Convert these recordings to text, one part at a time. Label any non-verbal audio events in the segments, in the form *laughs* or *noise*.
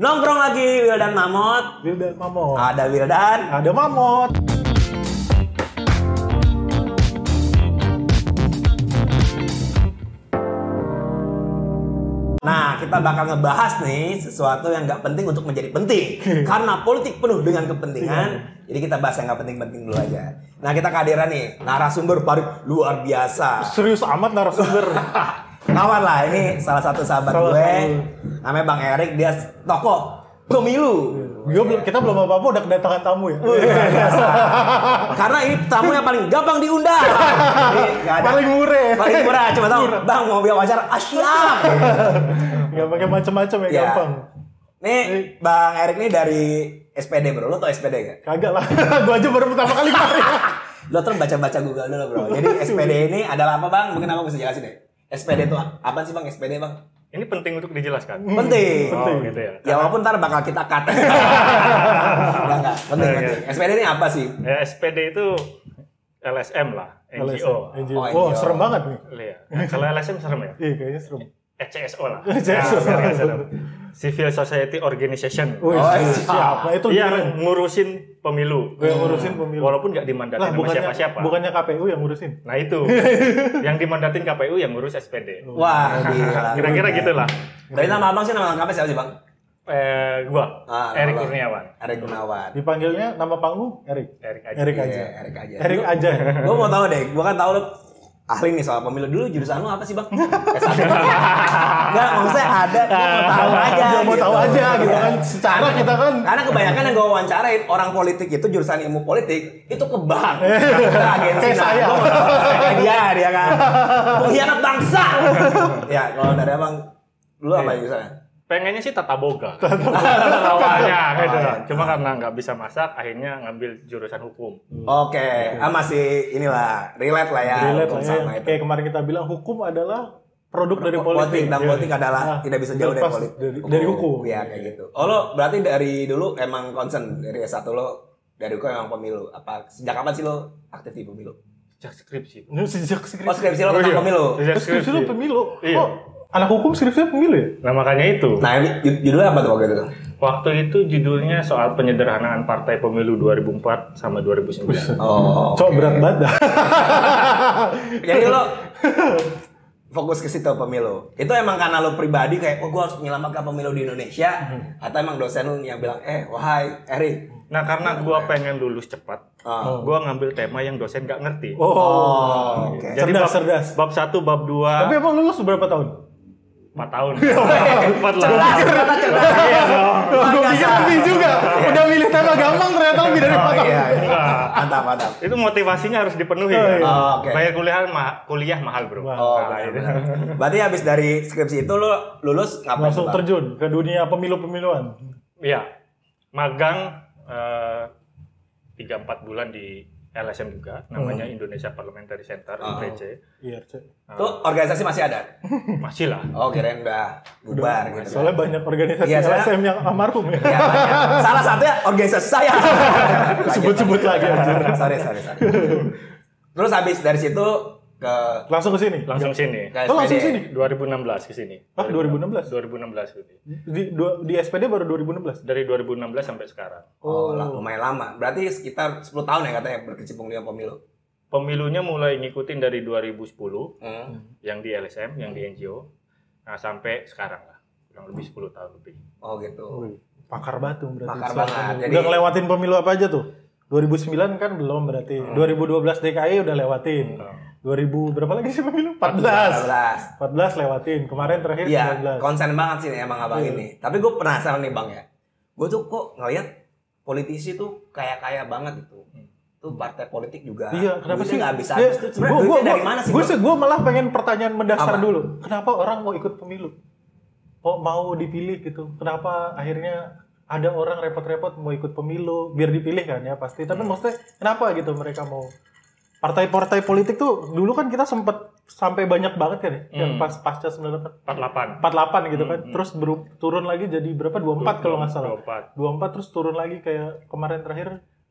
Nongkrong lagi Wildan Mamot. Wildan Mamot. Ada Wildan. Ada Mamot. Nah, kita bakal ngebahas nih sesuatu yang nggak penting untuk menjadi penting. *laughs* Karena politik penuh dengan kepentingan. Jadi kita bahas yang nggak penting-penting dulu aja. Nah, kita kehadiran nih narasumber paling luar biasa. Serius amat narasumber. *laughs* Kawan lah, ini salah satu sahabat Salah gue. satu. Namanya Bang Erik, dia tokoh pemilu. Gua belum- kita belum apa-apa udah kedatangan tamu ya. *laughs* Biasa. Karena ini tamu yang paling gampang diundang. Paling murah. Paling murah, cuma tahu, Bang mau biar wawancara, ah siap. Gak pakai macam-macam ya, Ya. gampang. Nih, Bang Erik nih dari SPD bro, lo tau SPD gak? Kagak lah. *laughs* gua aja baru pertama kali kemarin. Lo terus baca-baca Google dulu bro. Jadi SPD ini adalah apa bang? Mungkin aku bisa jelasin deh. SPD itu apa sih bang? SPD bang? Ini penting untuk dijelaskan. Penting. Oh, gitu ya. Ya walaupun ntar bakal kita cut. *laughs* Enggak enggak. Penting Iya, penting. SPD ini apa sih? Ya, SPD itu LSM lah, NGO. NGO. Oh, Oh, NGO. serem banget nih. Iya. Kalau LSM serem ya? Iya, kayaknya serem. ECSO lah. *laughs* ECSO. Ya, biar nggak serem. Civil Society Organization. Wih, Oh, iya. siapa itu yang keren. ngurusin pemilu. Yang ngurusin pemilu. Walaupun nggak dimandatin Lah, sama siapa-siapa. bukannya KPU yang ngurusin. Nah itu. *laughs* yang dimandatin KPU yang ngurus SPD. Wah, gila. *laughs* Kira-kira gitulah. Dari nama abang sih nama lengkapnya siapa sih bang? Eh, gua, Ah, Erik. Kurniawan. Erik Gunawan. Dipanggilnya nama panggung Erik. Erik aja. Erik Iya, aja. Erik aja. Erik aja. Gue mau tahu deh, gue kan tahu lo ahli nih soal pemilu dulu jurusan lo apa sih bang? S1 Enggak, *laughs* maksudnya ada, gue mau tahu aja. Ya, mau gitu. tahu aja gitu Iya. kan. Secara kita kan Karena kebanyakan yang gue wawancarain orang politik itu jurusan ilmu politik itu ke bank, ke agensi. Nah, saya. mau dia dia kan pengkhianat bangsa. *laughs* ya kalau dari abang dulu apa jurusannya? Pengennya sih tata boga. *laughs* Awalnya gitu. Oh. Cuma karena nggak bisa masak, akhirnya ngambil jurusan hukum. Oke, ah masih inilah relate lah ya. relate lah ya. sama itu. Kayak kemarin kita bilang hukum adalah produk dari Po- politik. dan Iya. politik adalah Ah, tidak bisa jauh dari politik. Dari, dari hukum. Iya kayak gitu. Oh lo berarti dari dulu emang concern dari S1 lo dari hukum emang pemilu. Apa sejak kapan sih lo aktif di pemilu? Sejak skripsi. Sejak skripsi. Oh skripsi lo tentang iya. pemilu. Sejak skripsi lu pemilu. Iya. Oh, anak hukum skripsinya pemilu ya? Nah makanya itu. Nah ini jud- judulnya apa tuh waktu itu? Waktu itu judulnya soal penyederhanaan partai pemilu 2004 sama 2009. Oh. Cok berat banget dah. *laughs* Jadi lo fokus ke situ pemilu. Itu emang karena lo pribadi kayak, oh gue harus menyelamatkan pemilu di Indonesia, atau emang dosen lo yang bilang, eh wahai Erik, Nah karena gua pengen lulus cepat, Ah. gua ngambil tema yang dosen nggak ngerti. Oh. Oh, oke. Jadi cerdas, bab, cerdas. bab 1, bab 2, Tapi emang lulus berapa tahun? 4 tahun. *laughs* Iya, 4 lah. Cerdas, ternyata cerdas. Iya dong. Gue pikir lebih juga. Udah milih tema gampang ternyata lebih dari Oh, empat tahun. iya, iya. Mantap, mantap. Itu motivasinya harus dipenuhi Oh, kan. iya. Oh, oke. Bayar kuliah ma- kuliah mahal, Bro. Oh, Nah, benar, itu. benar. Berarti habis dari skripsi itu lo lulus ngapain? Langsung terjun ke dunia pemilu-pemiluan. Iya. Magang eh, 3-4 bulan di LSM juga, namanya Indonesia Parliamentary Center, Oh. IPC. Iya, Cek. Tuh organisasi masih ada? *laughs* Masih lah. Oh kirain udah bubar gitu. Soalnya banyak organisasi Iya, soalnya- LSM yang almarhum ya. Ya, banyak. Salah satunya organisasi saya. *laughs* Sebut-sebut lagi, sorry, sorry, sorry. Terus habis dari situ ke Langsung ke sini. Langsung sini. ke Oh, langsung SPD. sini. 2016 ke sini. Ah, 2016? 2016 gitu. Di, dua- di SPD baru 2016. Dari 2016 sampai sekarang. Oh, lah, lumayan lama. Berarti sekitar 10 tahun ya katanya berkecimpung di pemilu. Pemilunya mulai ngikutin dari 2010 Hmm. yang di LSM, yang di NGO. Nah, sampai sekarang lah. Kurang lebih 10 tahun lebih. Oh gitu. Wih, pakar batu berarti. Pakar banget. pemilu. Jadi- Udah ngelewatin pemilu apa aja tuh? 2009 kan belum berarti. Hmm. 2012 DKI udah lewatin. 2000 berapa lagi sih pemilu? 14. 14. 14 lewatin. Kemarin terakhir Iya, 19. konsen banget sih nih emang abang Iya. ini. Tapi gue penasaran nih bang ya. Gue tuh kok ngeliat politisi tuh kaya-kaya banget itu. Tuh partai politik juga. Iya, kenapa sih? nggak bisa. Tuh gua- duitnya gua- dari mana sih? Gue gue malah pengen pertanyaan mendasar Apa? dulu. Kenapa orang mau ikut pemilu? Kok mau dipilih gitu? Kenapa akhirnya ada orang repot-repot mau ikut pemilu biar dipilih kan ya pasti. Tapi Hmm. maksudnya kenapa gitu mereka mau partai-partai politik tuh dulu kan kita sempet sampai banyak banget kan ya yang Hmm. pas pasca 98 48. 48 gitu Hmm, kan. Terus beru- turun lagi jadi berapa? 24 kalau nggak salah. 24. 24 terus turun lagi kayak kemarin terakhir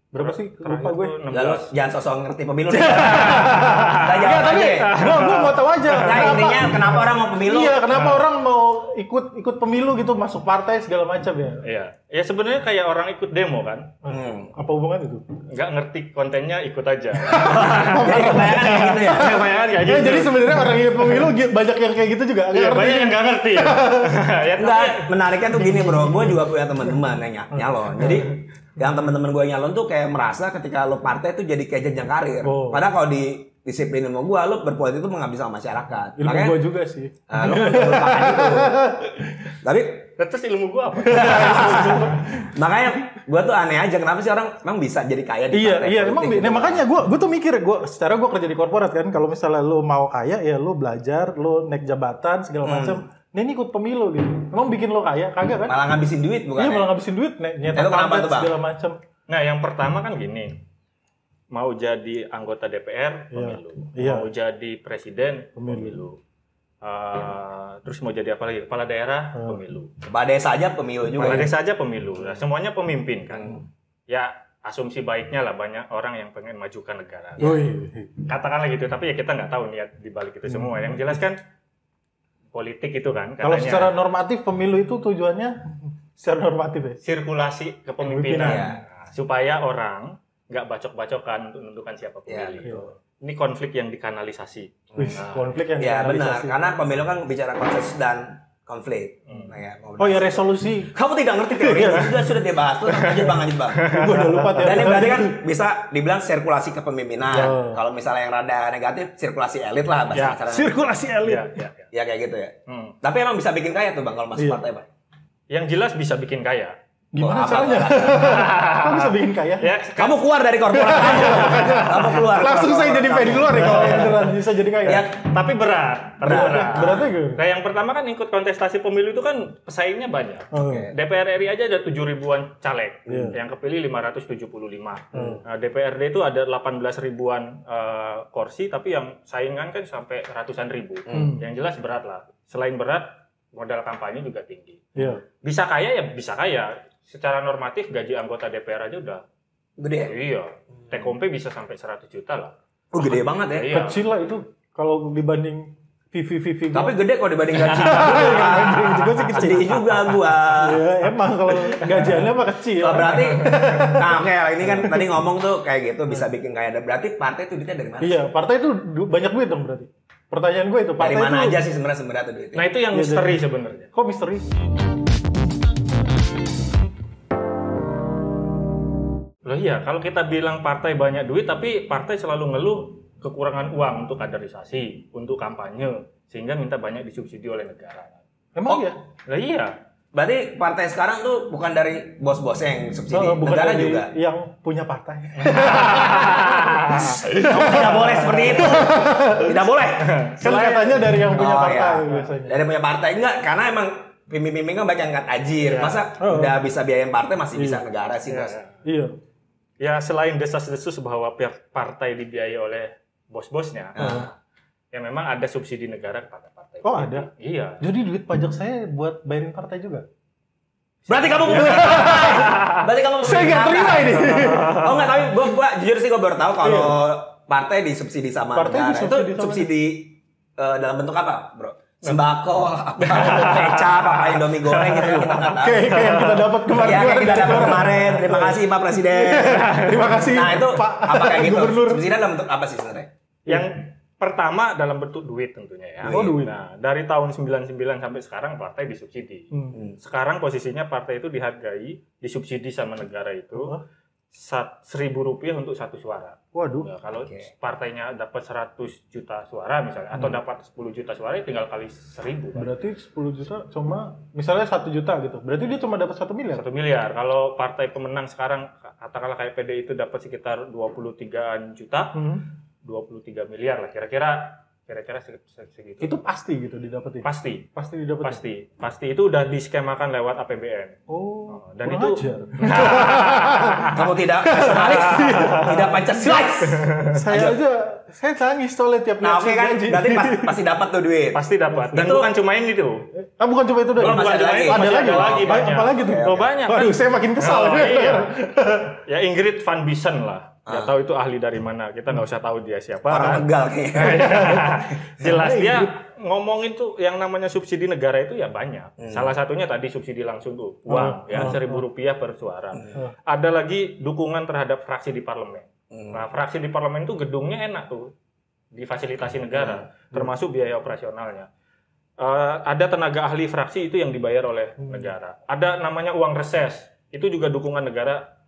berapa sih? Lupa gue. Ya, 16. jangan sosok ngerti pemilu. Kita jawab Enggak, tapi aja. gua gua mau tahu aja Nah, kenapa intinya kenapa orang mau pemilu? Iya, kenapa orang mau ikut ikut pemilu gitu, masuk partai segala macam ya. Iya. Ya sebenarnya kayak orang ikut demo kan. Hmm. Apa hubungan itu? Nggak ngerti kontennya ikut aja. *laughs* Jadi kebanyakan kayak gitu ya. Kebanyakan kayak Ya, gitu. jadi sebenarnya orang ikut pemilu banyak yang kayak gitu juga. Iya, banyak yang nggak ngerti. *laughs* *laughs* ya, Enggak, menariknya tuh gini bro, gue juga punya teman-teman yang ny- nyalon. Jadi yang teman-teman gue nyalon tuh kayak merasa ketika lo partai tuh jadi kayak jenjang karir. Oh. Padahal kalau di disiplin sama gue, lo berpolitik itu mengabdi sama masyarakat. Ilmu Makanya gue juga sih. ah, lo itu. *laughs* Tapi Terus ilmu gua apa? *laughs* makanya gue tuh aneh aja kenapa sih orang emang bisa jadi kaya di Iya, partai iya politik emang gitu. nah, makanya gue gue tuh mikir gue secara gue kerja di korporat kan kalau misalnya lu mau kaya ya lu belajar, lu naik jabatan segala Hmm. macam. Nah ini ikut pemilu gitu. Emang bikin lo kaya kagak kan? malah ngabisin duit bukan? Iya ya? malah ngabisin duit, nih, nyetak Itu kenapa tuh, Bang? segala macam. Nah, yang pertama kan gini. Mau jadi anggota DPR, Iya. pemilu. Iya. Mau jadi presiden, Pemilu. pemilu. Eh, terus mau jadi apa lagi? Kepala daerah, Hmm. pemilu. Pada saja pemilu juga. Kepala ya. desa aja pemilu. Nah, semuanya pemimpin kan. Hmm. Ya, asumsi baiknya lah banyak orang yang pengen majukan negara. Woi. Katakanlah gitu, tapi ya kita nggak tahu niat di balik itu semua. Yang jelas kan politik itu kan Kalau katanya secara normatif pemilu itu tujuannya secara normatif ya. sirkulasi Kepemimpinan. Iya. supaya orang nggak bacok-bacokan untuk menentukan siapa Iya, pemilih. Iya. Ini konflik yang dikanalisasi. Wih, Nah, konflik yang Ya benar, karena pemilu kan bicara konsensus dan konflik. Hmm. Nah, ya, mau Oh ya resolusi. *laughs* Kamu tidak ngerti teori sudah sudah dibahas tuh lanjut bang lanjut bang. *laughs* Gue udah lupa ya. Dan ini berarti kan bisa dibilang sirkulasi kepemimpinan. Ya. Kalau misalnya yang rada negatif sirkulasi elit lah bahasa Ya. Sirkulasi elit. Iya, iya, iya. Ya kayak gitu ya. Hmm. Tapi emang bisa bikin kaya tuh bang kalau masuk Iya. partai bang. Yang jelas bisa bikin kaya. Gimana caranya? *laughs* Kok bisa bikin kaya? Ya, Kamu keluar dari korporat kamu. Kamu keluar. Langsung saya jadi fan keluar ya kalau beneran bisa jadi kaya. Ya, tapi berat. Berat. berat. Beratnya gimana? Nah, yang pertama kan ikut kontestasi pemilu itu kan pesaingnya banyak. Oke. DPR RI aja ada 7 ribuan caleg, Iya. yang kepilih 575. Hmm. Nah, DPRD itu ada 18 ribuan eh, kursi, tapi yang saingan kan sampai ratusan ribu. Hmm. Yang jelas berat lah. Selain berat, modal kampanye juga tinggi. Iya. Bisa kaya ya bisa kaya. Secara normatif gaji anggota DPR aja udah gede. ya? iya. Take home pay bisa sampai 100 juta lah. Oh gede banget ya. Iya. Kecil lah itu kalau dibanding Vivi Vivi. Tapi gede kalau dibanding gaji. *laughs* Juga sih kecil. Sedih juga gua. Ya, emang kalau gajiannya mah kecil. Oh, berarti, nah oke ini kan tadi ngomong tuh kayak gitu bisa bikin kaya. Dan Berarti partai itu duitnya dari mana? Iya, partai itu banyak duit dong berarti. Pertanyaan gue itu, Dari partai mana itu aja sih sebenarnya sebenarnya tuh duitnya? Nah, itu yang Iya, misteri sebenarnya. kok misteri? Loh iya, kalau kita bilang partai banyak duit, tapi partai selalu ngeluh kekurangan uang untuk kaderisasi, untuk kampanye, sehingga minta banyak disubsidi oleh negara. Emang Oh. ya? Lah iya, Berarti partai sekarang tuh bukan dari bos-bos yang subsidi, So, bukan negara dari juga. yang punya partai. *laughs* *laughs* Tidak boleh seperti itu. Tidak boleh. kan katanya dari yang punya Oh, partai iya. biasanya. Dari punya partai enggak, karena emang pimpin-pimpin kan banyak yang angkat ajir. Iya. Masa Oh. udah bisa biayain partai masih bisa Iya. negara sih, Iya, Bos. iya. Iya. Ya selain desas-desus bahwa pihak partai dibiayai oleh bos-bosnya, Nah, ya memang ada subsidi negara kepada partai. Oh, ada? Iya. Jadi duit pajak saya buat bayarin partai juga. Berarti kamu partai. *laughs* Berarti kamu Saya nggak terima ini. *laughs* Oh enggak, tapi gua, gua jujur sih gua baru tahu kalau partai disubsidi sama Partai negara. disubsidi itu sama subsidi eh, dalam bentuk apa, Bro? Sembako, apa, kecap, apa Indomie goreng gitu kita nggak tahu. Kayak kayak yang kita dapat kemarin. Ya, kayak kita dapat kemarin. Terima kasih Pak Presiden. *laughs* Terima kasih, Nah, itu Pak apa kayak gitu? Gubernur. Subsidi dalam bentuk apa sih sebenarnya? Yang pertama dalam bentuk duit tentunya ya. Oh, duit. Nah, dari tahun 99 sampai sekarang partai disubsidi. Hmm. Sekarang posisinya partai itu dihargai, disubsidi sama negara itu Oh. Seribu rupiah untuk satu suara. Waduh. Nah, kalau Oke. partainya dapat 100 juta suara misalnya, atau dapat 10 juta suara, ya tinggal kali seribu. kan. Berarti 10 juta cuma misalnya satu juta gitu. Berarti dia cuma dapat satu miliar. Satu miliar. Kalau partai pemenang sekarang, katakanlah kayak PDI itu dapat sekitar 23 juta, Hmm. 23 miliar lah. Kira-kira kira-kira seg- seg- segitu. Itu pasti gitu didapetin. pasti, Pasti didapetin. pasti, pasti itu udah diskemakan lewat APBN. Oh, Dan kurang itu-. *laughs* Kamu tidak nasionalis, tidak Pancasilais. Saya aja saya nangis soalnya tiap Nah oke kan, berarti pasti, pasti dapat tuh duit. Pasti dapat. Dan Itu- bukan cuma ini tuh. Ah bukan cuma itu doang. Belum, masih ada lagi. Ada lagi. ada lagi Apa- banyak. Apalagi tuh? Oh, banyak. Waduh, saya makin kesal. Oh, iya. ya Ingrid Van Biesen lah. Ah. Ya tahu itu ahli dari mana. Kita nggak usah tahu dia siapa. Orang kan. tegal kayaknya. *laughs* *laughs* Jelas dia ngomongin tuh yang namanya subsidi negara itu ya banyak. Hmm. Salah satunya tadi subsidi langsung tuh uang ya Hmm. seribu rupiah per suara. Hmm. Ada lagi dukungan terhadap fraksi di parlemen. Hmm. Nah fraksi di parlemen itu gedungnya enak tuh difasilitasi negara, Hmm. termasuk biaya operasionalnya. Eh, ada tenaga ahli fraksi itu yang dibayar oleh Hmm. negara. Ada namanya uang reses itu juga dukungan negara.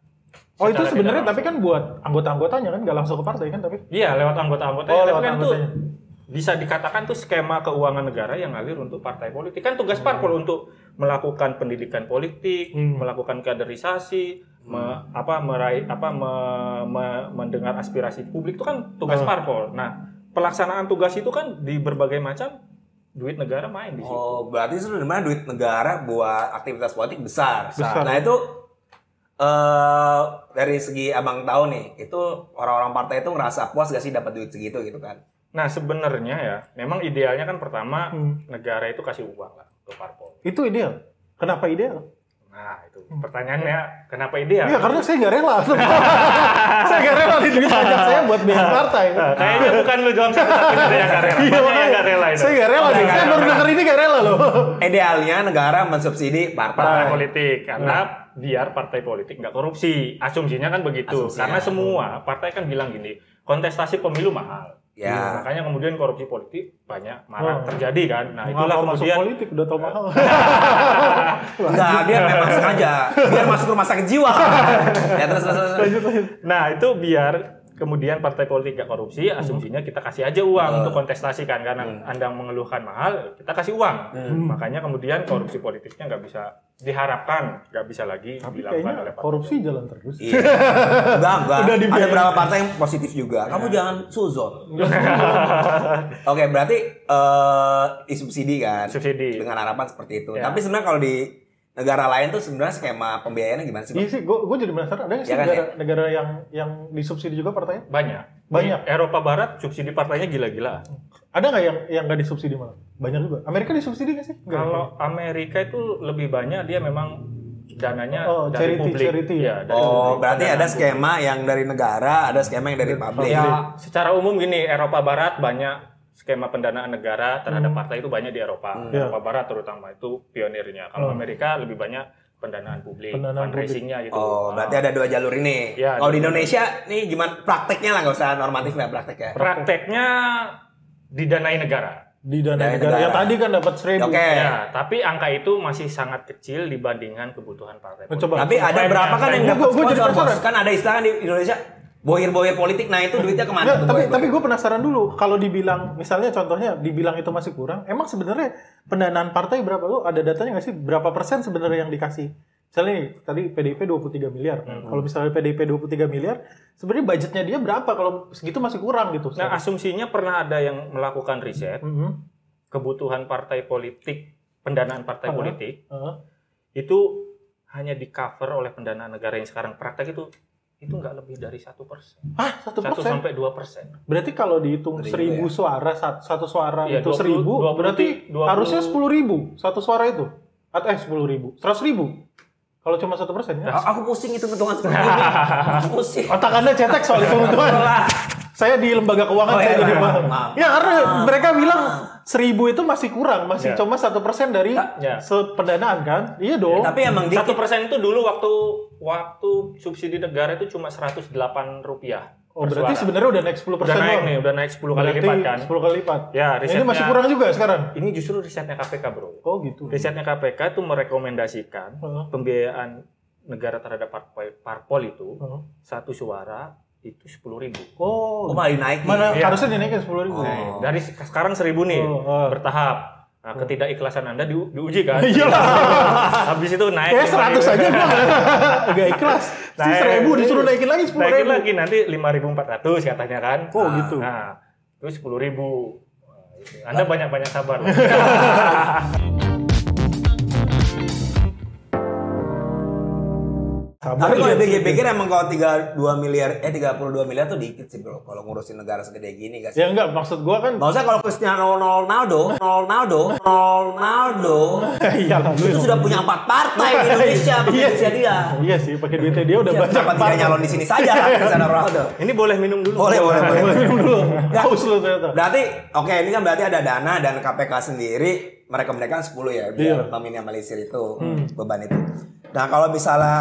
Oh itu sebenarnya tapi kan buat anggota-anggotanya kan nggak langsung ke partai kan tapi. Iya lewat anggota-anggota. Oh Tapi lewat kan tuh anggotanya. bisa dikatakan tuh skema keuangan negara yang ngalir untuk partai politik kan tugas parpol untuk melakukan pendidikan politik, Hmm. melakukan kaderisasi, me- apa meraih apa me- me- mendengar aspirasi publik itu kan tugas Hmm. parpol. Nah, pelaksanaan tugas itu kan di berbagai macam duit negara main di situ. Oh, berarti sebenarnya duit negara buat aktivitas politik besar. Besar. Nah, itu eh dari segi Abang tahu nih, itu orang-orang partai itu ngerasa puas gak sih dapat duit segitu gitu kan? Nah, sebenarnya ya, memang idealnya kan pertama Hmm. negara itu kasih uang lah untuk parpol. Itu ideal. Kenapa ideal? Nah, itu pertanyaannya kenapa ideal? Iya karena saya nggak rela. *laughs* saya nggak rela di duit pajak saya buat biaya partai. Nah, kayaknya bukan lu doang satu-satunya yang rela. Iya Banyak yang makanya gak rela itu. Saya nggak rela nih. Saya baru denger ini nggak rela loh. Idealnya negara mensubsidi partai partai. politik karena biar partai politik nggak korupsi asumsinya kan begitu Asumsinya. karena semua partai kan bilang gini kontestasi pemilu mahal Ya. makanya kemudian korupsi politik banyak marak Oh. terjadi kan nah itulah masuk kemudian politik udah tau mahal. *laughs* Enggak, dia memang sengaja biar masuk rumah sakit jiwa. *laughs* ya terus terus. terus. lanjut lanjut. nah itu biar kemudian partai politik nggak korupsi asumsinya kita kasih aja uang Hmm. untuk kontestasi kan karena anda mengeluhkan mahal kita kasih uang Hmm. makanya kemudian korupsi politiknya nggak bisa diharapkan nggak bisa lagi Tapi dilakukan oleh partai korupsi jalan terus. Iya. Enggak, enggak. Udah Ada beberapa partai yang positif juga. Kamu jangan suzon. *laughs* Oke, berarti eh disubsidi kan? subsidi Dengan harapan seperti itu. Ya. Tapi sebenarnya kalau di negara lain tuh sebenarnya skema pembiayaannya gimana sih? Iya sih, gue jadi penasaran. Ada nggak sih Ya kan, negara, negara yang yang disubsidi juga partainya? Banyak. Banyak. Di Eropa Barat subsidi partainya gila-gila. Ada nggak yang yang nggak disubsidi malah? Banyak juga. Amerika disubsidi nggak sih? Kalau Amerika itu lebih banyak dia memang dananya Oh, dari charity, publik. charity ya? Iya, dari Oh, publik. berarti Pendanaan ada publik. skema yang dari negara, ada skema yang dari publik. Ya, secara umum gini, Eropa Barat banyak skema pendanaan negara terhadap Hmm. partai itu banyak di Eropa. Iya. Eropa Barat terutama itu pionirnya. Kalau Oh. Amerika lebih banyak pendanaan publik, Pendanaan fundraising-nya gitu. Oh, berarti ada dua jalur ini. Ya, kalau di. Indonesia nih gimana prakteknya lah nggak usah normatif ya prakteknya. Prakteknya didanai negara. di dana Dari negara. negara. Yang tadi kan dapat seribu. Oke. Ya, tapi angka itu masih sangat kecil dibandingkan kebutuhan partai. Coba. Tapi ada berapa kan yang dapat sponsor. Kan ada istilah di Indonesia bohir-bohir politik. Nah itu duitnya ke mana? Nggak, tuh tapi tapi gue penasaran dulu kalau dibilang misalnya contohnya dibilang itu masih kurang emang sebenarnya pendanaan partai berapa lo ada datanya nggak sih berapa persen sebenarnya yang dikasih misalnya nih, tadi PDIP 23 miliar Hmm. kalau misalnya PDIP 23 miliar sebenarnya budgetnya dia berapa kalau segitu masih kurang gitu Nah, asumsinya pernah ada yang melakukan riset Mhm. kebutuhan partai politik, pendanaan partai Heeh. politik Heeh. itu hanya di cover oleh pendanaan negara yang sekarang praktek itu itu nggak lebih dari satu persen, ah satu satu persen? sampai dua persen. berarti kalau dihitung Seribu seribu ya? suara satu, satu suara Iya, itu 20 seribu 20, berarti 20. harusnya sepuluh ribu. Satu suara itu? Atau eh sepuluh ribu? Seratus ribu? Kalau cuma satu persen? Ya Aku pusing itu hitungan *laughs* Aku pusing. Otak Anda cetek soal itu Saya di lembaga keuangan Oh, saya iya, jadi maaf, paham. maaf. Ya karena mereka bilang seribu itu masih kurang, masih Ya. cuma satu persen dari Ya. se- pendanaan kan? Iya dong. Tapi emang Satu persen itu dulu waktu waktu subsidi negara itu cuma 108 rupiah. oh berarti sebenarnya udah naik 10 udah persen naik nih, udah naik 10 kali lipat kan. 10 kali lipat. Ya, Nah, ini risetnya masih kurang juga sekarang. Ini justru risetnya KPK, Bro. Oh gitu. Risetnya KPK itu merekomendasikan Heeh. pembiayaan negara terhadap parpol, parpol itu Heeh. satu suara itu sepuluh ribu. Oh, Oh malah dinaikin. mana Iya. harusnya dinaikin 10 ribu. Oh. Dari se- sekarang seribu nih Oh, oh. bertahap. Nah, ketidakikhlasan Anda di, diuji kan? Iya lah. *laughs* Habis itu naik. Kayak 100 aja gua nggak- nggak ikhlas. *laughs* Si Naik. 1000 disuruh naikin lagi 10 Naikin ribu. lagi nanti 5.400 katanya kan. Oh gitu. Nah, terus 10.000. Anda banyak-banyak sabar. *laughs* Tapi kalau lihat sih. pikir-pikir emang kalau 32 miliar eh 32 miliar tuh dikit sih bro kalau ngurusin negara segede gini guys. Ya enggak, maksud gua kan Maksudnya kalau Cristiano Ronaldo, Ronaldo, Ronaldo *laughs* iya lah itu sudah punya empat partai di *laughs* Indonesia pakai Iya duitnya dia. Iya sih, pakai duitnya dia udah Iya, banyak. Kenapa tidak nyalon di sini saja kan Cristiano *laughs* Ronaldo? Ini boleh minum dulu. Boleh, boleh, boleh. Boleh minum dulu. Haus lu ternyata. Berarti oke ini kan berarti ada dana dan KPK sendiri mereka mereka 10 ya biar Iya. meminimalisir itu beban itu. Nah kalau misalnya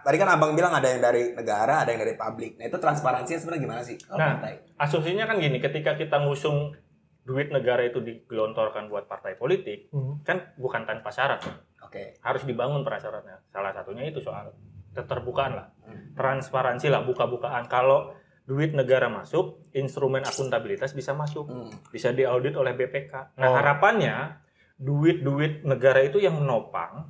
tadi kan abang bilang ada yang dari negara, ada yang dari publik. Nah itu transparansinya sebenarnya gimana sih? kalau Nah, partai? asumsinya kan gini, ketika kita ngusung duit negara itu digelontorkan buat partai politik, Hmm. kan bukan tanpa syarat. Oke. Harus dibangun prasyaratnya. Salah satunya itu soal keterbukaan lah. Hmm. Transparansi lah, buka-bukaan. Kalau duit negara masuk, instrumen akuntabilitas bisa masuk. Hmm. Bisa diaudit oleh BPK. Nah, Oh. harapannya duit-duit negara itu yang menopang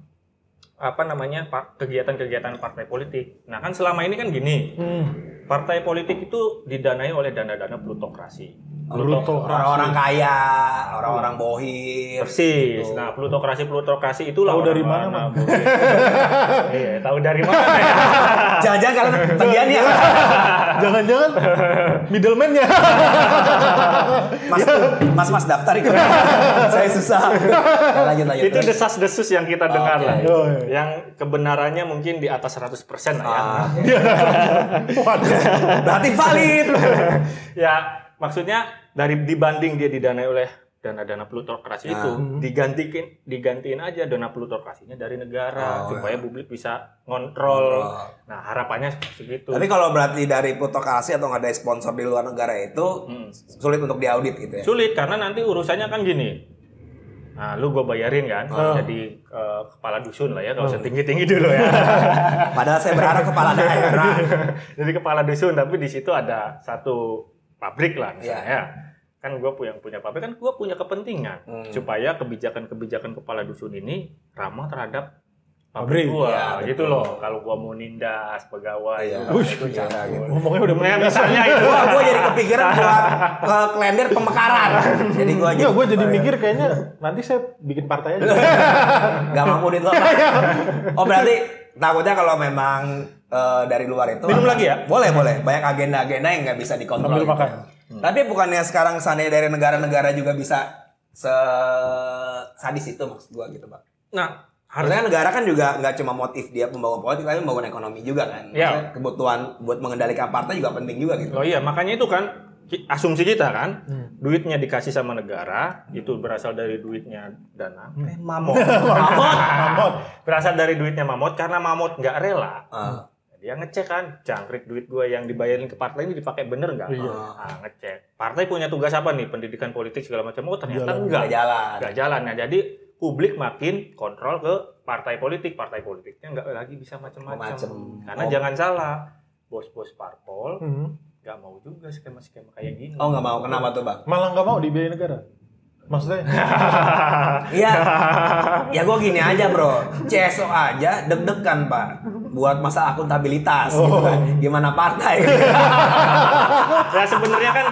apa namanya kegiatan-kegiatan partai politik. Nah, kan selama ini kan gini, Hmm. partai politik itu didanai oleh dana-dana plutokrasi. Plutokrasi. Orang-orang kaya, orang-orang bohir. Persis. Gitu. Nah, plutokrasi plutokrasi itulah Tahu dari mana, bohir. *laughs* Iya, tahu dari mana ya? *laughs* Jangan-jangan kalian bagiannya. *laughs* Jangan-jangan middleman-nya. Mas, mas, mas daftar itu. Saya susah. Nah, lanjut, lanjut. itu desas-desus yang kita dengar Oke. lah. Oh, iya. Yang kebenarannya mungkin di atas 100% lah ya. Ah, berarti valid. ya, maksudnya dari dibanding dia didanai oleh dana-dana plutokrasi itu Ah. digantikin digantiin aja dana plutokrasinya dari negara Oh, supaya publik bisa ngontrol. Ngontrol. Nah, harapannya seperti itu. Tapi kalau berarti dari plutokrasi atau nggak ada sponsor di luar negara itu Hmm. sulit untuk diaudit gitu ya. Sulit karena nanti urusannya kan gini. Nah, lu gue bayarin kan, Ah. jadi eh, kepala dusun lah ya, nggak usah tinggi-tinggi dulu ya. *laughs* Padahal saya berharap kepala daerah. *laughs* jadi kepala dusun, tapi di situ ada satu pabrik lah misalnya. Iya. Kan gue punya punya pabrik kan gue punya kepentingan Hmm. supaya kebijakan-kebijakan kepala dusun ini ramah terhadap Pabrik. gua Iya, gitu betul. loh. Kalau gua mau nindas pegawai, Iya. gua Ush, iya, campur. gitu. Ngomongnya udah Nah, misalnya itu. gua gua jadi kepikiran buat ke klender pemekaran. Jadi gua Enggak, gue jadi mikir kayaknya nanti saya bikin partai aja. Gak mampu duit lo Pak. *laughs* Oh berarti takutnya kalau memang eh, dari luar itu Minum lagi ya? Boleh boleh. Banyak agenda-agenda yang nggak bisa dikontrol. Sambil gitu. makan. Tapi bukannya sekarang seandainya dari negara-negara juga bisa se sadis itu maksud gua gitu pak. Nah, Harusnya negara kan juga nggak cuma motif dia membangun politik, tapi membangun ekonomi juga kan. Iya. Kebutuhan buat mengendalikan partai juga penting juga gitu. Oh iya, makanya itu kan asumsi kita kan, Hmm. duitnya dikasih sama negara, itu berasal dari duitnya dana. Eh, mamot. Mamot. Mamot. berasal dari duitnya Mamot karena Mamot nggak rela. Ah, Dia ngecek kan, jangkrik duit gue yang dibayarin ke partai ini dipakai bener nggak? Iya. Ah, ngecek. Partai punya tugas apa nih? Pendidikan politik segala macam. Oh ternyata Jalan. enggak. nggak jalan. Nggak jalan. Nah jadi publik makin kontrol ke partai politik. Partai politiknya nggak lagi bisa macam-macam. Karena Oh. jangan salah, bos-bos parpol Hmm. nggak mau juga skema-skema kayak gini. Oh nggak mau kenapa tuh bang? Malah nggak mau dibiayai negara. Maksudnya? *laughs* Iya. ya gue gini aja bro. CSO aja deg-degan pak. Buat masa akuntabilitas gitu kan. Gimana partai? ya *laughs* sebenarnya kan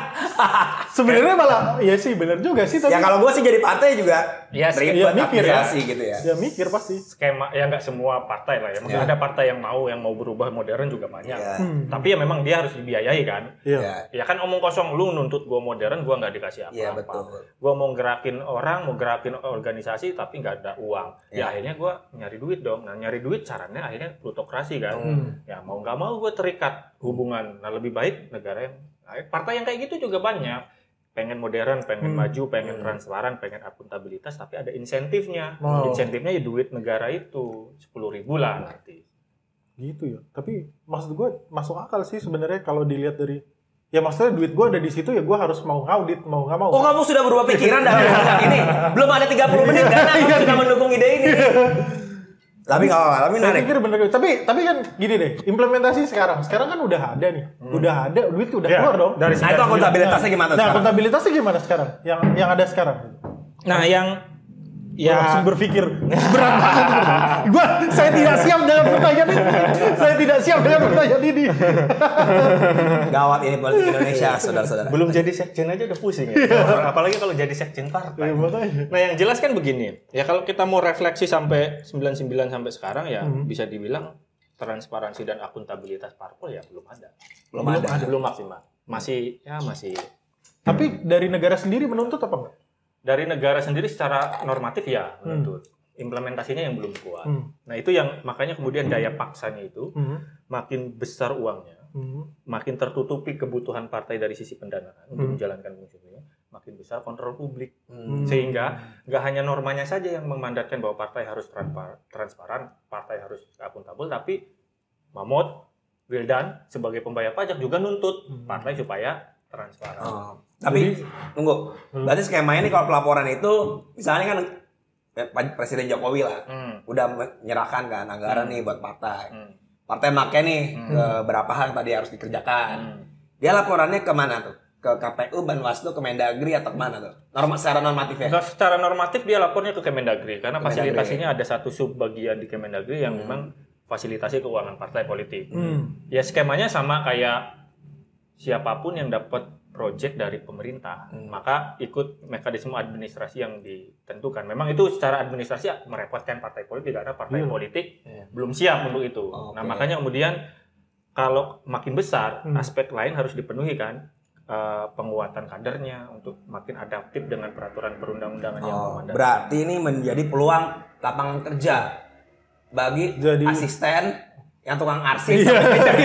Sebenarnya malah iya sih benar juga sih tapi ya kalau gue sih jadi partai juga Ya, ribet iya, mikir ya. gitu ya. ya mikir pasti. skema ya nggak semua partai lah ya. Maksudnya Iya. ada partai yang mau yang mau berubah modern juga banyak. Iya. Hmm. Tapi ya memang dia harus dibiayai kan. Iya. Iya. Ya kan omong kosong lu nuntut gua modern, gua nggak dikasih apa-apa. Iya betul. Gua mau gerakin orang, mau gerakin organisasi tapi nggak ada uang. Iya. Ya akhirnya gua nyari duit dong. Nah nyari duit caranya akhirnya plutokrasi kan. Hmm. Ya mau nggak mau gue terikat hubungan. Nah lebih baik negara yang partai yang kayak gitu juga banyak. Pengen modern, pengen Hmm. maju, pengen Hmm. transparan, pengen akuntabilitas, tapi ada insentifnya. Oh. Insentifnya ya duit negara itu sepuluh ribu lah nanti. Gitu ya. Tapi maksud gue masuk akal sih sebenarnya kalau dilihat dari ya maksudnya duit gue ada di situ ya gue harus mau ngaudit mau nggak mau. Oh kamu sudah berubah pikiran dari saat *laughs* ini? Belum ada 30 menit karena kamu sudah mendukung ide ini. *laughs* Tapi nggak apa-apa, tapi menarik. pikir bener tapi tapi kan gini deh implementasi sekarang. Sekarang kan udah ada nih. Udah ada duit udah Ya, keluar dong. dari Nah itu akuntabilitasnya gimana nah sekarang? akuntabilitasnya gimana sekarang? Yang yang ada sekarang? Nah yang Gua langsung ya berpikir berat banget *laughs* gua saya tidak siap dengan pertanyaan ini saya tidak siap dengan pertanyaan ini Gawat ini politik Indonesia, saudara-saudara. belum jadi sekjen aja udah pusing ya. Apalagi kalau jadi sekjen partai. Ya, makanya. Nah, yang jelas kan begini. Ya kalau kita mau refleksi sampai 99 sampai sekarang ya Hmm. bisa dibilang transparansi dan akuntabilitas parpol ya belum ada. Belum, Belum ada. ada. Belum maksimal. Masih ya masih Tapi dari negara sendiri menuntut apa enggak? Dari negara sendiri secara normatif ya menuntut. Implementasinya yang belum kuat. Hmm. Nah, itu yang makanya kemudian daya paksanya itu Hmm. makin besar uangnya, Hmm. makin tertutupi kebutuhan partai dari sisi pendanaan untuk Hmm. menjalankan fungsinya, makin besar kontrol publik. Hmm. Sehingga nggak hanya normanya saja yang memandatkan bahwa partai harus transpa- transparan, partai harus akuntabel, tapi Mahmud, Wildan sebagai pembayar pajak juga nuntut Hmm. partai supaya transparan. Oh. Tapi tunggu, berarti skemanya ini kalau pelaporan itu misalnya kan eh, Presiden Jokowi lah Hmm. udah menyerahkan kan anggaran Hmm. nih buat partai. Hmm. Partai make nih Hmm. ke berapa hal yang tadi harus dikerjakan. Hmm. Dia laporannya ke mana tuh? Ke KPU, Banwaslu, ke Mendagri atau ke mana tuh? Norma secara normatif ya? Nah, secara normatif dia lapornya ke Kemendagri karena Kemendagri. fasilitasinya ada satu sub bagian di Kemendagri yang Hmm. memang fasilitasi keuangan partai politik. Hmm. Ya skemanya sama kayak siapa pun yang dapat proyek dari pemerintah, Hmm. maka ikut mekanisme administrasi yang ditentukan. Memang itu secara administrasi merepotkan partai politik karena partai Iya. politik Iya. belum siap untuk itu. Oke. Nah, makanya kemudian kalau makin besar, Hmm. aspek lain harus dipenuhi kan. eh, penguatan kadernya untuk makin adaptif dengan peraturan perundang-undangan yang Oh, memandatkan. berarti ini menjadi peluang lapangan kerja bagi Jadi- asisten yang tukang arsip sampai jadi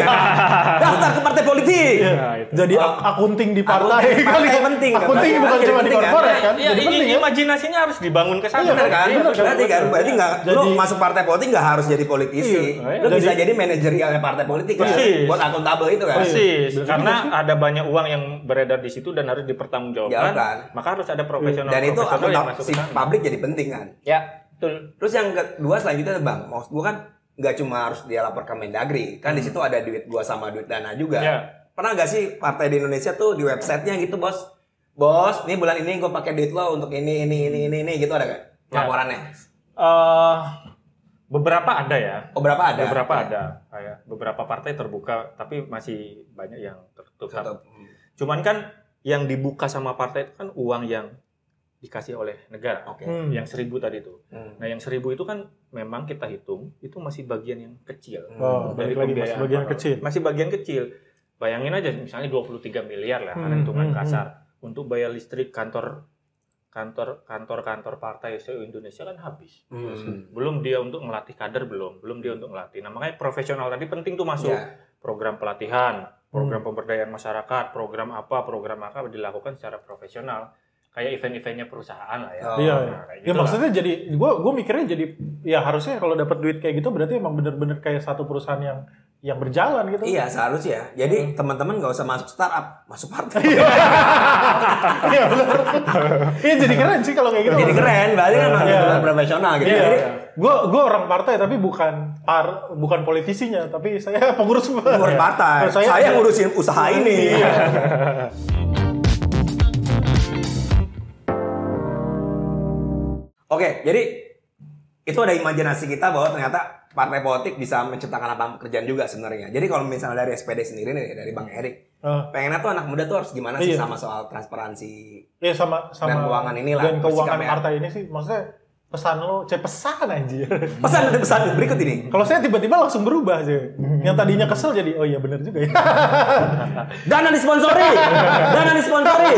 daftar ke partai politik. Itu. Jadi Oh. ak- akunting di Akunting partai kali. penting, kan? Akunting bukan cuma di kan? korporat kan? Ya, Jadi i- penting i- ya. imajinasinya harus dibangun ke sana. Iya, kan? bener, berarti kan berarti nggak lu masuk partai politik nggak harus jadi politisi. Iya, lu jadi- bisa jadi manajerialnya partai politik kan. Persis. Buat akuntabel itu kan. Persis, karena ada banyak uang yang beredar di situ dan harus dipertanggungjawabkan. Jawabkan. Maka harus ada profesional Dan itu profesional yang akuntab masuk si publik jadi penting kan. Ya, betul. Terus yang kedua selanjutnya bang, maksud gua kan nggak cuma harus dia lapor ke Mendagri, kan di situ ada duit gua sama duit dana juga. Ya. Pernah nggak sih partai di Indonesia tuh di websitenya gitu bos, bos, nih bulan ini gue pakai duit lo untuk ini ini ini ini ini gitu ada gak Ya. laporannya? Eh, beberapa ada ya. Oh berapa ada? Beberapa Ya. ada. Kayak beberapa partai terbuka, tapi masih banyak yang tertutup. Tutup. Cuman kan yang dibuka sama partai itu kan uang yang dikasih oleh negara. Oke. Hmm. Yang seribu tadi itu. Hmm. Nah, yang seribu itu kan memang kita hitung itu masih bagian yang kecil. Oh, Dari lagi mas, pembiayaan bagian kecil. Masih bagian kecil. Bayangin aja misalnya 23 miliar lah, Hmm, hitungan hmm, kasar. Untuk bayar listrik kantor kantor kantor kantor partai se Indonesia kan habis. Hmm. Belum dia untuk melatih kader belum, belum dia untuk melatih. Nah, makanya profesional tadi penting tuh masuk. Ya. Program pelatihan, program pemberdayaan masyarakat, program apa, program apa dilakukan secara profesional. Kayak event-eventnya perusahaan lah ya. Oh. Iya, Nah, iya. Ya gitu lah. maksudnya jadi gue gue mikirnya jadi ya harusnya kalau dapat duit kayak gitu berarti emang bener-bener kayak satu perusahaan yang yang berjalan gitu. Iya seharusnya. Jadi teman-teman nggak usah masuk startup, masuk partai. Iya benar. Iya jadi keren sih kalau kayak gitu. Jadi keren, berarti kan Iya. benar profesional gitu. Iya. Jadi Gue gue orang partai tapi bukan par bukan politisinya tapi saya pengurus ngurus partai. Saya- Saya, ngurusin usaha ini. Iya. Oke, jadi itu ada imajinasi kita bahwa ternyata partai politik bisa menciptakan lapangan pekerjaan juga sebenarnya. Jadi kalau misalnya dari SPD sendiri nih dari Bang Erik, Eh, pengennya tuh anak muda tuh harus gimana sih Iya. sama soal transparansi Iya sama sama Dan keuangan inilah, dan keuangan partai ini sih maksudnya pesan lo cek pesan anjir. *laughs* Pesan ada pesan berikut ini. Kalau saya tiba-tiba langsung berubah sih. Yang tadinya kesel jadi oh iya bener juga ya. *laughs* Dana disponsori. *laughs* Dana disponsori.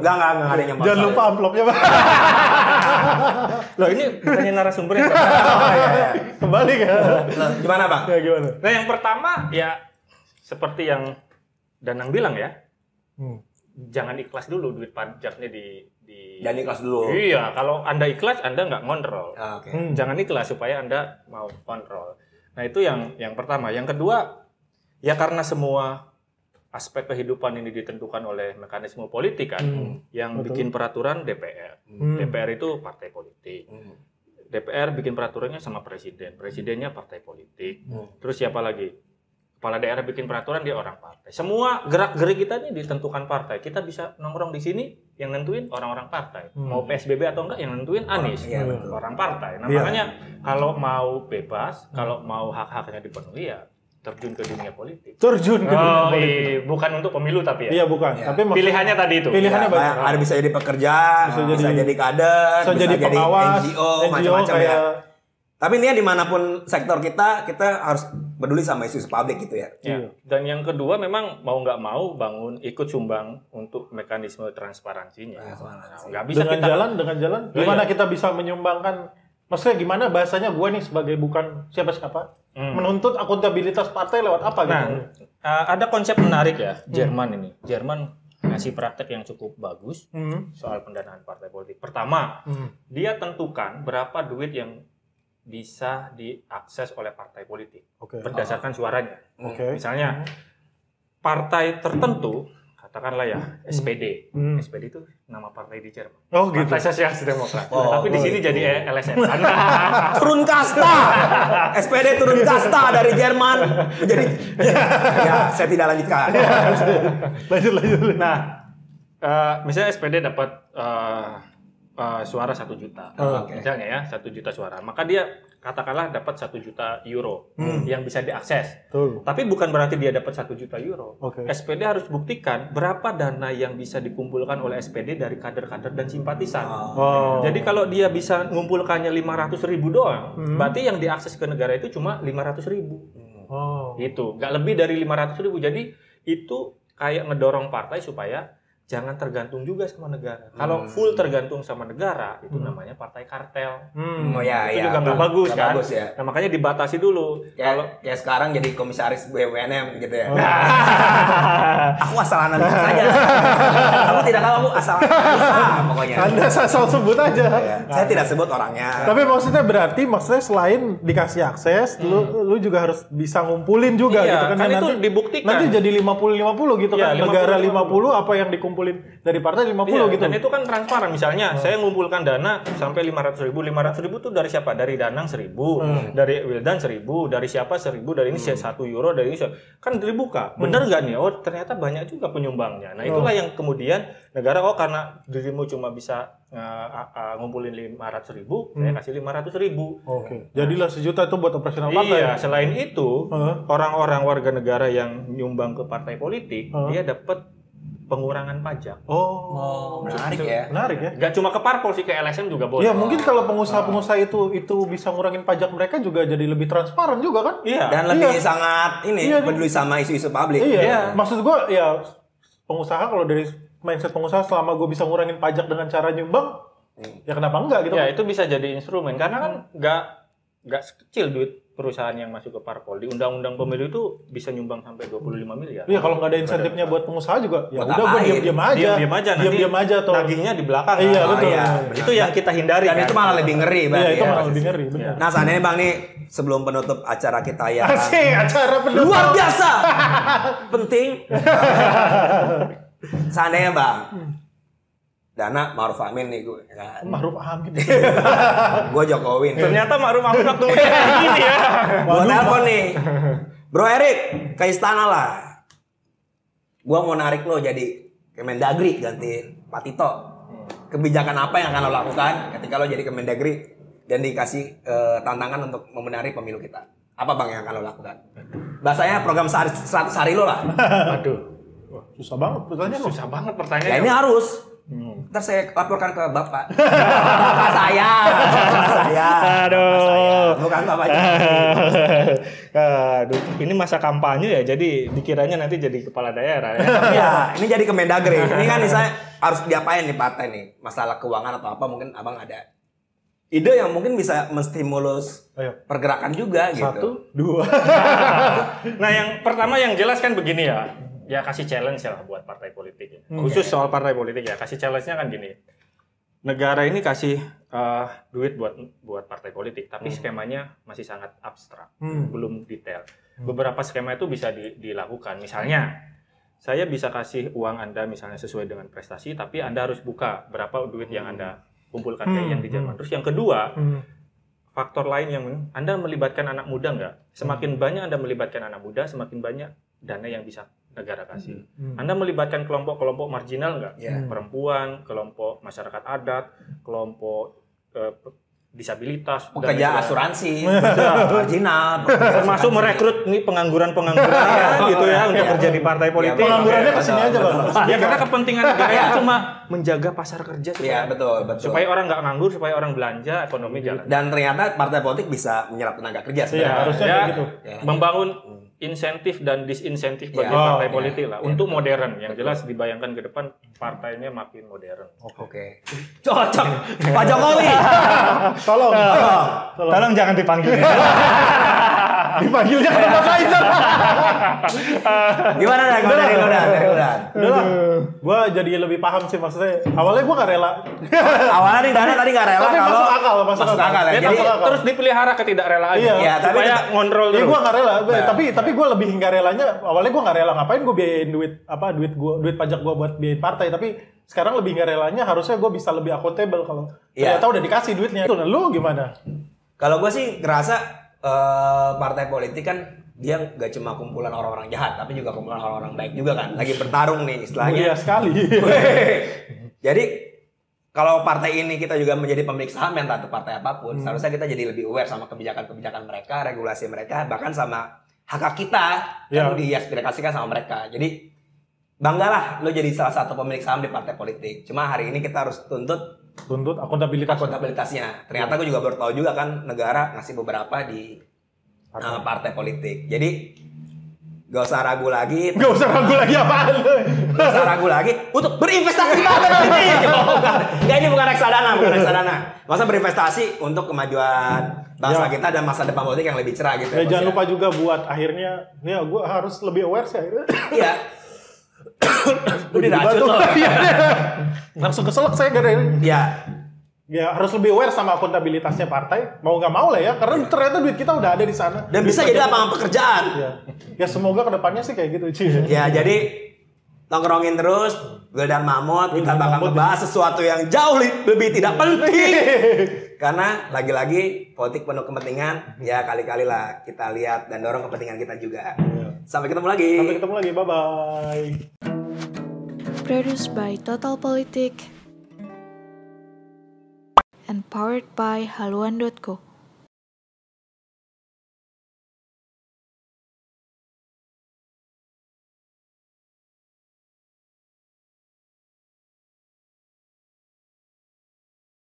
Enggak enggak enggak ada yang Jangan lupa amplopnya Pak. *laughs* Loh, ini bukannya narasumber yang *laughs* Kembali kan. Nah, Gimana, Bang? Ya gimana? Nah, yang pertama ya seperti yang Danang bilang ya, Hmm. jangan ikhlas dulu duit pajaknya di di Dan ikhlas dulu. Iya, kalau Anda ikhlas Anda nggak ngontrol. Ah, Oke. Hmm. Jangan ikhlas supaya Anda mau kontrol. Nah, itu yang yang pertama. Yang kedua, ya karena semua aspek kehidupan ini ditentukan oleh mekanisme politik kan, Hmm. yang Betul. bikin peraturan DPR. Hmm. DPR itu partai politik. Hmm. DPR bikin peraturannya sama presiden, presidennya partai politik. Hmm. Terus siapa lagi? Kepala daerah bikin peraturan dia orang partai. Semua gerak-gerik kita ini ditentukan partai. Kita bisa nongkrong di sini yang nentuin orang-orang partai. Hmm. Mau PSBB atau enggak yang nentuin Anies, Iya, betul. orang partai. Nah, Iya. makanya kalau mau bebas, kalau mau hak-haknya dipenuhi ya terjun ke dunia politik. Terjun ke dunia Oh, politik. iya. bukan untuk pemilu tapi ya. Iya bukan. Iya. Tapi maksudnya- Pilihannya tadi itu. Pilihannya Ya, banyak. Ada bisa jadi pekerja, Bisa bisa, jadi- jadi, kader, bisa, jadi pengawas, NGO, macam-macam kayak ya. Tapi ini ya di mana pun sektor kita, kita harus peduli sama isu-isu publik gitu ya. Ya. Iya. Dan yang kedua memang mau nggak mau bangun ikut sumbang untuk mekanisme transparansinya. Transparansi. Nggak bisa dengan kita jalan dengan jalan Iya, gimana iya. kita bisa menyumbangkan maksudnya gimana bahasanya gue nih sebagai bukan siapa-siapa Hmm. menuntut akuntabilitas partai lewat apa Nah, gitu uh, ada konsep menarik ya Jerman ini. Jerman ngasih praktek yang cukup bagus Hmm. soal pendanaan partai politik. Pertama, Hmm. dia tentukan berapa duit yang bisa diakses oleh partai politik oke berdasarkan suaranya. oke Misalnya partai tertentu, katakanlah ya SPD. Hmm. SPD itu nama partai di Jerman. oh gitu Partai Sosialis Demokrat. Oh, Tapi di oh, sini itu. jadi LSM. *laughs* turun kasta. SPD turun kasta dari Jerman menjadi ya, saya tidak lanjutkan. lanjut lanjut nah, eh, misalnya SPD dapat eh, eh, suara satu juta, Oh, oke. misalnya ya satu juta suara, maka dia katakanlah dapat satu juta euro Hmm. yang bisa diakses. tuh Tapi bukan berarti dia dapat satu juta euro. oke SPD harus buktikan berapa dana yang bisa dikumpulkan oleh SPD dari kader-kader dan simpatisan. oh Jadi kalau dia bisa ngumpulkannya 500 ribu doang, Hmm. berarti yang diakses ke negara itu cuma 500 ribu. oh Gitu, nggak lebih dari 500 ribu. Jadi itu kayak ngedorong partai supaya jangan tergantung juga sama negara. Kalau Hmm. full tergantung sama negara, itu Hmm. namanya partai kartel. hmm. Oh ya, itu ya. juga nggak bagus Nggak kan? bagus ya. Nah makanya dibatasi dulu. Ya, Kalau ya sekarang jadi komisaris BUMN gitu ya. Oh. *laughs* aku asal analisis saja. Kamu tidak tahu aku asal analisa pokoknya. anda asal sebut aja Ya, Saya tidak sebut orangnya. tapi maksudnya berarti maksudnya selain dikasih akses lu lu juga harus bisa ngumpulin juga Hmm. Iya, gitu kan, kan Dan itu nanti dibuktikan. nanti jadi 50 50 gitu Iya, kan 50, negara 50. 50 apa yang dikumpulin dari partai 50 Iya, gitu Dan itu kan transparan. Misalnya saya ngumpulkan dana sampai 500 ribu. 500 ribu itu dari siapa? Dari Danang 1000, Hmm. dari Wildan 1000, dari siapa 1000, dari ini 1 euro, dari ini 1. Kan dibuka. Bener nggak nih? Oh ternyata banyak juga penyumbangnya. Nah itulah yang kemudian negara, oh karena dirimu cuma bisa uh, uh, uh, ngumpulin 500 ribu, saya kasih 500 ribu. Oke. Jadilah sejuta itu buat operasional partai. Iya, selain itu, Heeh. orang-orang warga negara yang nyumbang ke partai politik, Heeh. dia dapat pengurangan pajak. Oh. Oh, menarik ya. Menarik ya. Gak cuma ke parpol sih, ke LSM juga boleh. Ya mungkin kalau pengusaha-pengusaha itu itu bisa ngurangin pajak mereka juga jadi lebih transparan juga kan? Iya. Dan lebih Iya. sangat ini Iya, peduli sama isu-isu publik. Iya. Iya. Maksud gua ya pengusaha kalau dari mindset pengusaha selama gue bisa ngurangin pajak dengan cara nyumbang, ya kenapa enggak gitu? Ya itu bisa jadi instrumen karena kan nggak nggak kecil duit perusahaan yang masuk ke parpol di undang-undang pemilu itu bisa nyumbang sampai 25 miliar. Iya kalau nggak ada insentifnya buat pengusaha juga, ya Buat udah gue diam-diam aja. Diam-diam aja nanti Diam-diam aja tuh. Nagihnya di belakang. Iya, kan? betul. iya. Itu yang kita hindari Dan kan. itu malah lebih ngeri Iya berarti itu ya. malah lebih ngeri, benar. Nah, seandainya Bang nih sebelum penutup acara kita yang Asik, acara penutup. luar biasa *laughs* penting. *laughs* seandainya Bang Dana Maruf Amin nih gue kan. Maruf Amin. *laughs* Gue Jokowi nih. Ternyata Ma'ruf Amin waktu gini ya. Gue telepon nih. Bro Erik, ke istana lah. Gue mau narik lo jadi Kemendagri gantiin Pak Tito. Kebijakan apa yang akan lo lakukan ketika lo jadi Kemendagri dan dikasih eh, tantangan untuk membenari pemilu kita? Apa bang yang akan lo lakukan? Bahasanya program sehari, 100 hari lo lah. Aduh. Susah banget pertanyaan lo. Susah banget Ya pertanyaannya. ini harus. Ntar saya laporkan ke bapak. *laughs* bapak saya. Bapak saya. Aduh. Bapak saya. Bukan bapaknya. *laughs* Aduh, ini masa kampanye ya, jadi dikiranya nanti jadi kepala daerah ya. *laughs* Iya, ini jadi Kemendagri. Ini kan misalnya harus diapain nih partai nih? Masalah keuangan atau apa mungkin Abang ada ide yang mungkin bisa menstimulus Ayo. pergerakan juga gitu. Satu, dua. Nah, yang pertama yang jelas kan begini ya. Ya kasih challenge lah buat partai politik ya. Hmm. Khusus soal partai politik ya, kasih challenge-nya kan gini. Negara ini kasih eh, duit buat buat partai politik, tapi skemanya masih sangat abstrak, Hmm. belum detail. Beberapa skema itu bisa di- dilakukan. Misalnya, saya bisa kasih uang Anda misalnya sesuai dengan prestasi, tapi Anda harus buka berapa duit yang Anda kumpulkan kayak Hmm, yang di Jerman. Terus yang kedua, Hmm. faktor lain yang Anda melibatkan anak muda nggak? Semakin banyak Anda melibatkan anak muda, semakin banyak dana yang bisa negara kasih. Hmm. Anda melibatkan kelompok-kelompok marginal nggak? Ya. Perempuan, kelompok masyarakat adat, kelompok eh, disabilitas dan Pekerja asuransi, *laughs* marginal, termasuk asuransi. merekrut nih pengangguran-pengangguran *laughs* ya, gitu ya untuk kerja di partai politik. Penganggurannya Oke, ke sini betul, aja *laughs* bang. Ya karena kepentingan negara itu cuma menjaga pasar kerja supaya, Iya betul betul. supaya orang nggak nganggur, supaya orang belanja, ekonomi jalan. Dan ternyata partai politik bisa menyerap tenaga kerja Iya sebenarnya. harusnya Ya, gitu. membangun insentif dan disinsentif bagi Ya. partai Oh, politik lah untuk modern. Yang jelas dibayangkan ke depan partainya makin modern. Oke. Cocok. *laughs* Pak Jokowi. Tolong, tolong. Tolong jangan dipanggil. *laughs* Dipanggilnya ke Pak Kaiser. *laughs* Gimana dah? Gimana dari dah? Dari dah. Udah gue jadi lebih paham sih maksudnya. Awalnya gue gak rela. Awalnya nih Dana tadi nggak rela Tapi kalau masuk akal, masuk akal. akal ya. Ya, Jadi masuk akal. terus dipelihara ketidakrelaan Iya. Iya, tapi supaya ngontrol Iya terus. gue gak rela, Nah. tapi tapi gue lebih nggak relanya. Awalnya gue nggak rela ngapain gue biayain duit apa duit gue duit pajak gue buat biayain partai. Tapi sekarang lebih nggak relanya harusnya gue bisa lebih akuntabel kalau Iya. ternyata udah dikasih duitnya. Itu nah, lu gimana? kalau gue sih ngerasa eh, partai politik kan dia nggak cuma kumpulan orang-orang jahat, tapi juga kumpulan orang-orang baik juga kan. Lagi bertarung nih istilahnya. Mulia sekali. *laughs* jadi kalau partai ini kita juga menjadi pemilik saham yang atau partai apa pun, seharusnya kita jadi lebih aware sama kebijakan-kebijakan mereka, regulasi mereka, bahkan sama hak hak kita yang diaspirasikan sama mereka. Jadi banggalah lo jadi salah satu pemilik saham di partai politik. Cuma hari ini kita harus tuntut Tuntut akuntabilitas. akuntabilitasnya. Ternyata gue juga baru tahu juga kan negara ngasih beberapa di uh, partai politik. Jadi gak usah ragu lagi, Gak usah ragu lagi apaan lu. gak usah ragu lagi untuk berinvestasi politik. *laughs* Oh, bukan. Nggak, ini bukan reksadana, bukan reksadana. Masa berinvestasi untuk kemajuan bangsa Ya. kita dan masa depan politik yang lebih cerah gitu. Ya, Bos, jangan ya. lupa juga buat akhirnya, ya gue harus lebih aware sih akhirnya. Iya. *coughs* Diracun Dibantu. loh. *laughs* Iya. Langsung keselak saya gara Iya. Ya harus lebih aware sama akuntabilitasnya partai. Mau nggak mau lah ya, karena ternyata duit kita udah ada di sana. Dan bisa jadi lapangan pekerjaan. Ya, ya semoga ke depannya sih kayak gitu, Ci. Ya, jadi nongkrongin terus gue dan Mamut kita bakal ngebahas sesuatu yang jauh lebih tidak penting *laughs* karena lagi-lagi politik penuh kepentingan ya kali-kali lah kita lihat dan dorong kepentingan kita juga sampai ketemu lagi Sampai ketemu lagi, bye-bye. Produced by Total Politik and powered by haluan.co.